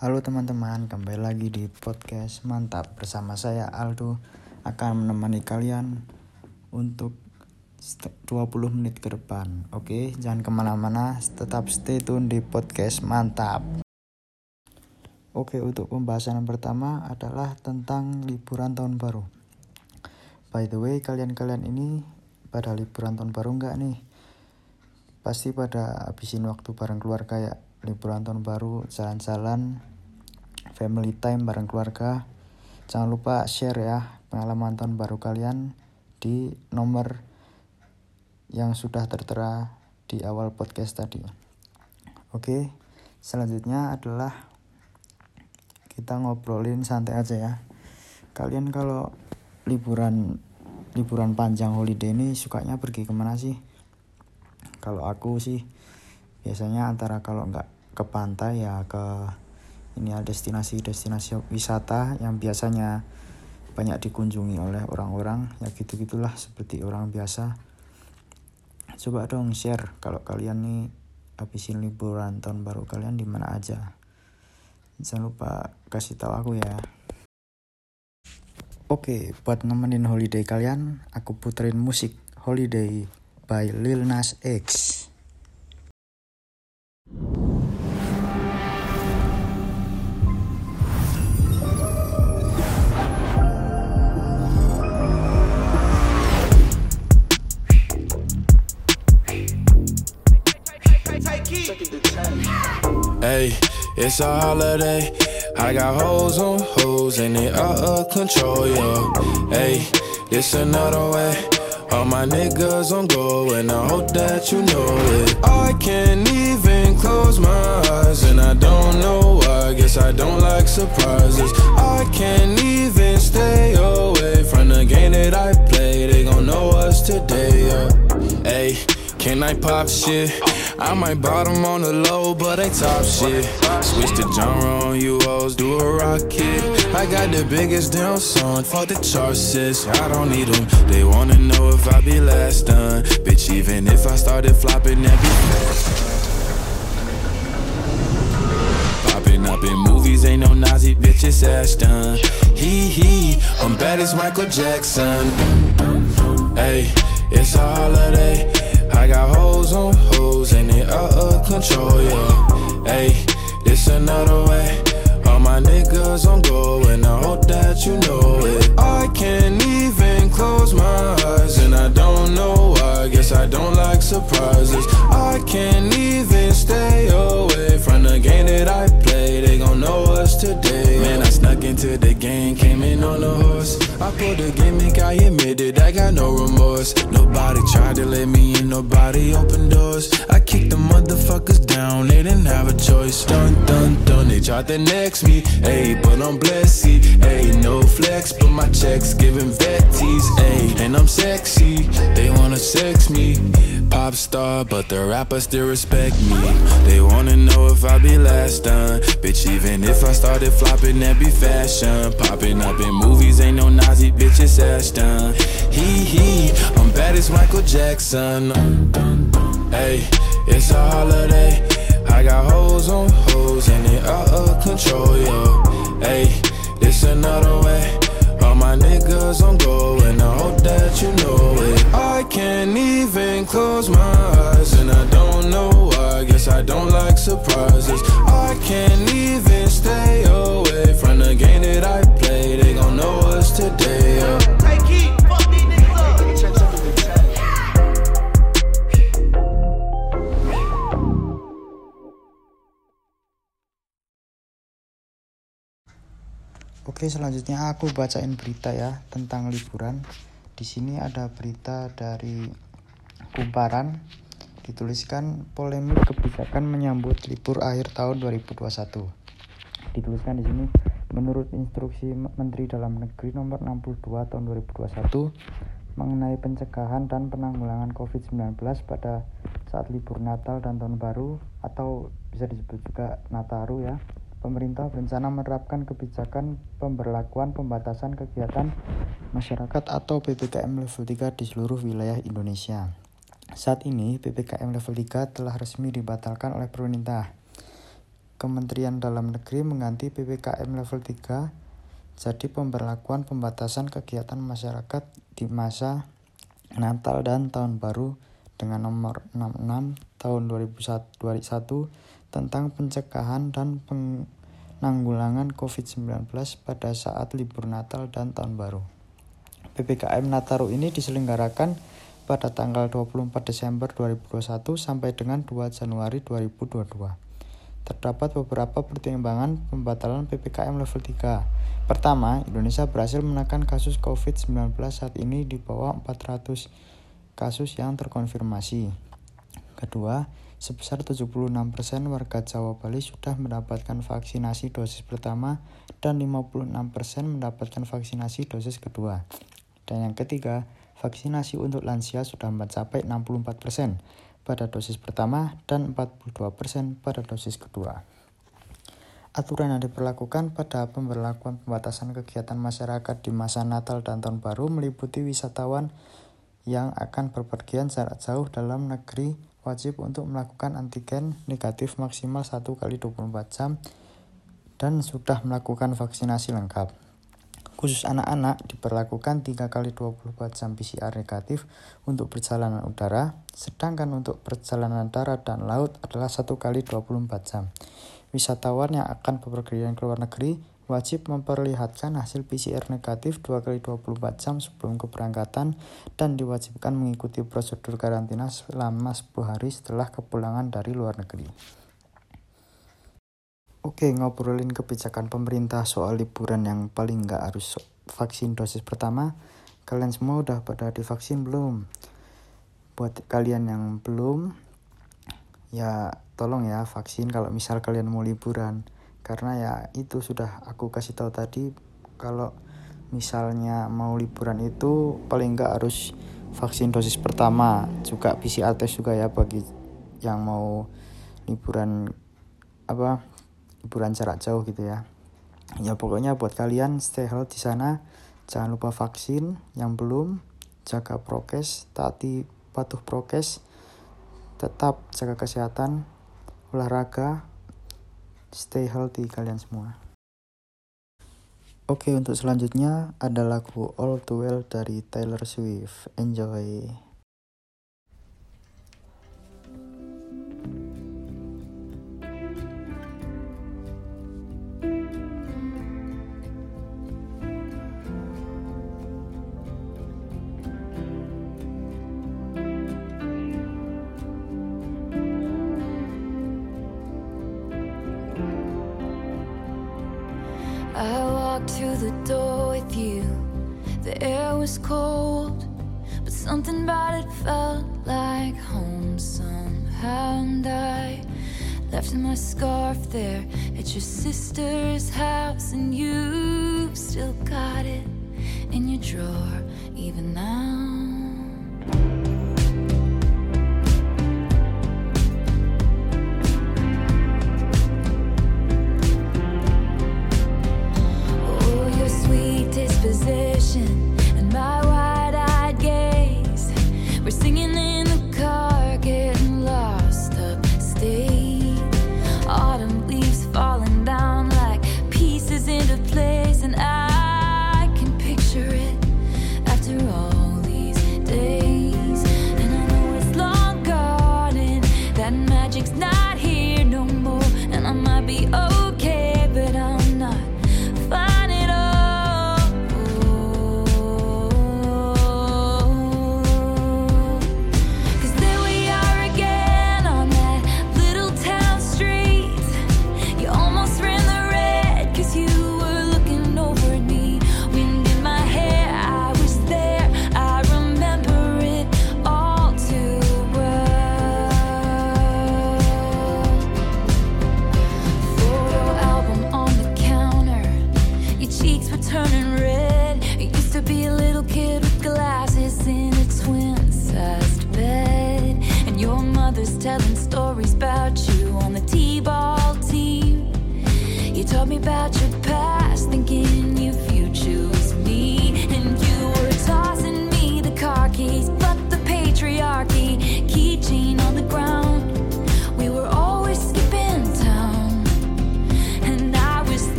Halo teman-teman, kembali lagi di podcast Mantap bersama saya Aldo akan menemani kalian untuk 20 menit ke depan. Oke, jangan ke mana-mana, tetap stay tune di podcast Mantap. Oke, untuk pembahasan yang pertama adalah tentang liburan tahun baru. By the way, kalian-kalian ini pada liburan tahun baru nggak nih? Pasti pada habisin waktu bareng keluarga ya liburan tahun baru, jalan-jalan, family time bareng keluarga. Jangan lupa share ya pengalaman tahun baru kalian di nomor yang sudah tertera di awal podcast tadi. Oke, selanjutnya adalah kita ngobrolin santai aja ya. Kalian kalau liburan liburan panjang holiday ini sukanya pergi ke mana sih? Kalau aku sih biasanya antara kalau nggak ke pantai ya ke ini ada destinasi-destinasi wisata yang biasanya banyak dikunjungi oleh orang-orang. Ya gitu gitulah seperti orang biasa. Coba dong share kalau kalian nih habisin liburan tahun baru kalian di mana aja. Jangan lupa kasih tahu aku ya. Oke, buat nemenin holiday kalian, aku puterin musik Holiday by Lil Nas X. it's a holiday. I got hoes on hoes and they out of control, yo. Hey, it's another way. All my niggas on go and I hope that you know it. I can't even close my eyes and I don't know why. Guess I don't like surprises. I can't even stay away from the game that I play. They gon' know us today, yeah. Hey, can I pop shit? I might bottom on the low, but they top shit. Switch the genre on you hoes, do a rocket. I got the biggest damn song, fuck the chart sis. I don't need them. They wanna know if I be last done. Bitch, even if I started flopping, that be. Popping up in movies, ain't no Nazi bitch, it's Ashton. Hee hee, I'm bad as Michael Jackson. Hey, it's a holiday. I got hoes on hoes and they out of control, yeah. Hey, this another way. All my niggas on go and I hope that you know it. I can't even close my eyes and I don't know why. Guess I don't like surprises. I can't even stay away from the game that I play. They gon' know us today. Man, I snuck into the game, came in on a horse. I pulled the gimmick, I admit it, I got no remorse. Nobody tried to let me in, nobody opened doors. I kicked the motherfuckers down, they didn't have a choice. Dun dun dun, they tried to next me, ayy, but I'm blessed, ayy, no flex, but my checks giving vetties, ayy, and I'm sexy, they wanna sex me. Pop star, but the rappers still respect me. They wanna know if I be last done. Bitch, even if I started flopping, that be fashion. Popping up in movies, ain't no Nazi bitch, it's Ashton. Hee hee, I'm bad as Michael Jackson. Hey, it's a holiday. I got hoes on hoes and they out of control, yo. Selanjutnya aku bacain berita ya tentang liburan. Di sini ada berita dari Kumparan dituliskan polemik kebijakan menyambut libur akhir tahun 2021. Dituliskan di sini menurut instruksi Menteri Dalam Negeri nomor 62 tahun 2021 mengenai pencegahan dan penanggulangan COVID-19 pada saat libur Natal dan Tahun Baru atau bisa disebut juga Nataru ya pemerintah berencana menerapkan kebijakan pemberlakuan pembatasan kegiatan masyarakat atau PPKM level 3 di seluruh wilayah Indonesia. Saat ini, PPKM level 3 telah resmi dibatalkan oleh pemerintah. Kementerian Dalam Negeri mengganti PPKM level 3 jadi pemberlakuan pembatasan kegiatan masyarakat di masa Natal dan Tahun Baru dengan nomor 66 tahun 2021 tentang pencegahan dan penanggulangan COVID-19 pada saat libur Natal dan Tahun Baru. PPKM Nataru ini diselenggarakan pada tanggal 24 Desember 2021 sampai dengan 2 Januari 2022 terdapat beberapa pertimbangan pembatalan PPKM level 3. Pertama, Indonesia berhasil menekan kasus COVID-19 saat ini di bawah 400 kasus yang terkonfirmasi. Kedua, sebesar 76% warga Jawa Bali sudah mendapatkan vaksinasi dosis pertama dan 56% mendapatkan vaksinasi dosis kedua. Dan yang ketiga, vaksinasi untuk lansia sudah mencapai 64% pada dosis pertama dan 42% pada dosis kedua. Aturan yang diperlakukan pada pemberlakuan pembatasan kegiatan masyarakat di masa Natal dan Tahun Baru meliputi wisatawan yang akan berpergian jarak jauh dalam negeri wajib untuk melakukan antigen negatif maksimal 1 kali 24 jam dan sudah melakukan vaksinasi lengkap. Khusus anak-anak diperlakukan 3 kali 24 jam PCR negatif untuk perjalanan udara, sedangkan untuk perjalanan darat dan laut adalah 1 kali 24 jam. Wisatawan yang akan bepergian ke luar negeri wajib memperlihatkan hasil PCR negatif 2 kali 24 jam sebelum keberangkatan dan diwajibkan mengikuti prosedur karantina selama 10 hari setelah kepulangan dari luar negeri. Oke, ngobrolin kebijakan pemerintah soal liburan yang paling nggak harus vaksin dosis pertama. Kalian semua udah pada divaksin belum? Buat kalian yang belum, ya tolong ya vaksin kalau misal kalian mau liburan. Karena ya itu sudah aku kasih tahu tadi kalau misalnya mau liburan itu paling nggak harus vaksin dosis pertama juga PCR test juga ya bagi yang mau liburan apa liburan jarak jauh gitu ya. Ya pokoknya buat kalian stay healthy di sana jangan lupa vaksin. Yang belum jaga prokes taati patuh prokes tetap jaga kesehatan olahraga stay healthy kalian semua. Oke untuk selanjutnya ada lagu All Too Well dari Taylor Swift. Enjoy And I left my scarf there at your sister's house, and you still got it in your drawer, even now.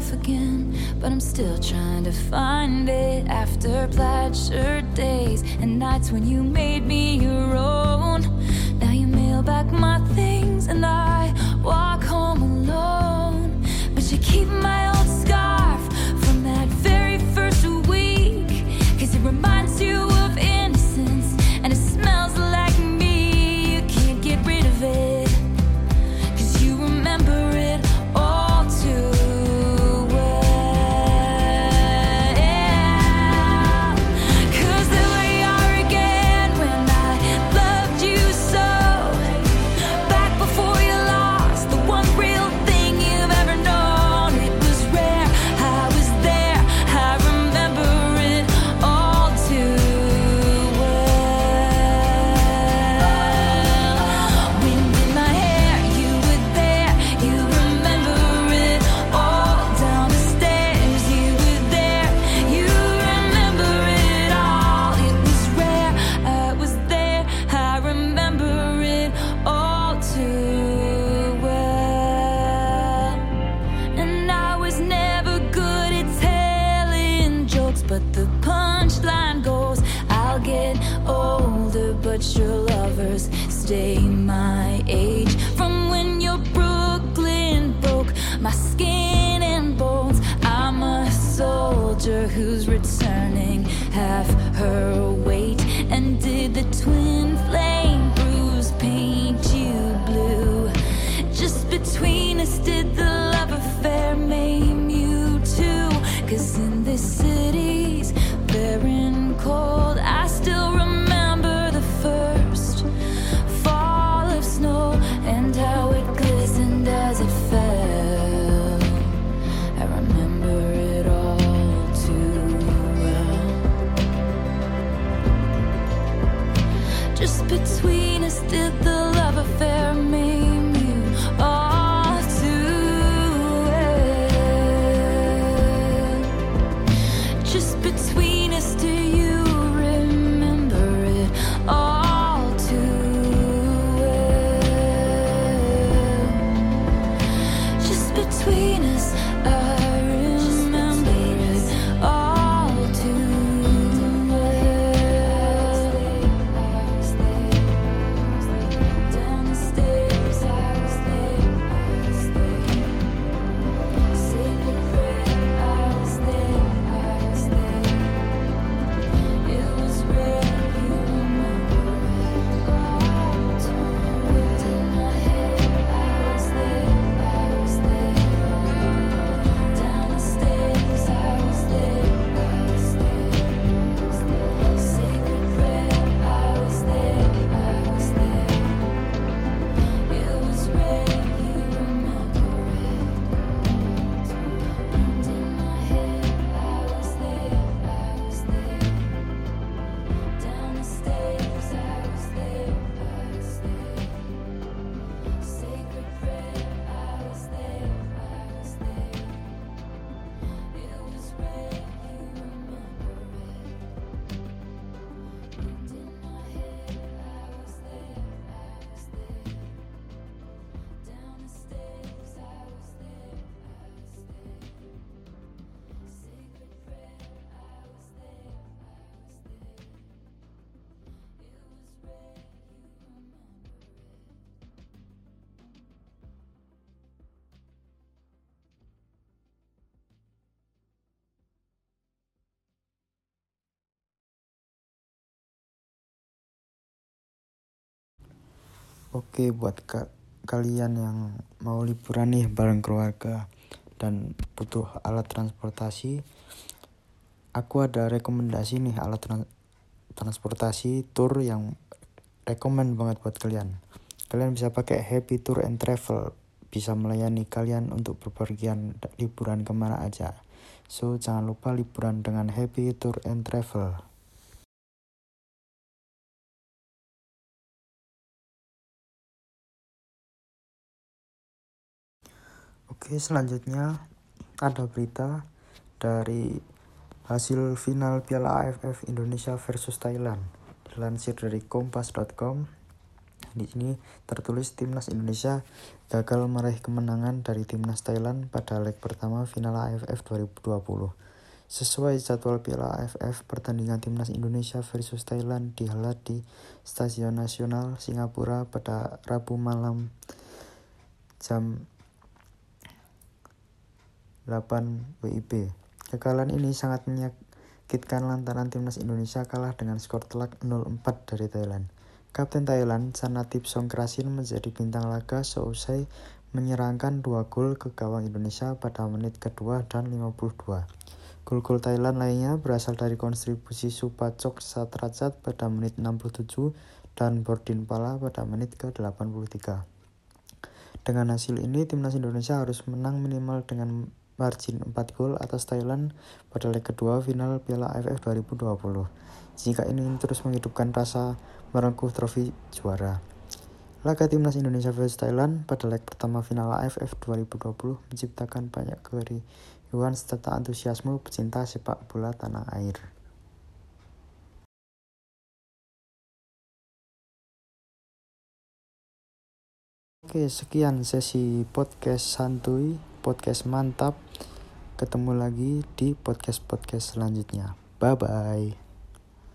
myself again, but I'm still trying to find it after plaid shirt days and nights when you made me your own. Now you mail back my things and I walk home alone, but you keep my punchline goes I'll get older, but your lovers stay my age. From when your Brooklyn broke my skin and bones, I'm a soldier who's returning half her weight. And did the twin flame bruise paint you blue? Just between us, did the love affair? Oke buat ka- kalian yang mau liburan nih bareng keluarga dan butuh alat transportasi aku ada rekomendasi nih alat tran- transportasi tour yang rekomen banget buat kalian. Kalian bisa pakai Happy Tour and Travel bisa melayani kalian untuk berpergian da- liburan ke mana aja. So jangan lupa liburan dengan Happy Tour and Travel Oke, selanjutnya ada berita dari hasil final Piala AFF Indonesia versus Thailand. Dilansir dari kompas.com. Di sini tertulis timnas Indonesia gagal meraih kemenangan dari timnas Thailand pada leg pertama final AFF 2020. Sesuai jadwal Piala AFF, pertandingan timnas Indonesia versus Thailand dihelat di Stasiun Nasional Singapura pada Rabu malam jam 8 WIB. Kekalahan ini sangat menyakitkan lantaran timnas Indonesia kalah dengan skor telak 0-4 dari Thailand. Kapten Thailand, Sanatip Songkrasin menjadi bintang laga seusai menyerangkan dua gol ke gawang Indonesia pada menit kedua dan 52. Gol-gol Thailand lainnya berasal dari kontribusi Supacok Satrajat pada menit 67 dan Bordin Pala pada menit ke-83. Dengan hasil ini, timnas Indonesia harus menang minimal dengan margin 4 gol atas Thailand pada leg kedua final Piala AFF 2020. Jika ingin terus menghidupkan rasa merengkuh trofi juara. Laga timnas Indonesia vs Thailand pada leg pertama final AFF 2020 menciptakan banyak keriuhan serta antusiasme pecinta sepak bola tanah air. Oke, sekian sesi podcast santuy, podcast mantap. Ketemu lagi di podcast-podcast selanjutnya. Bye bye.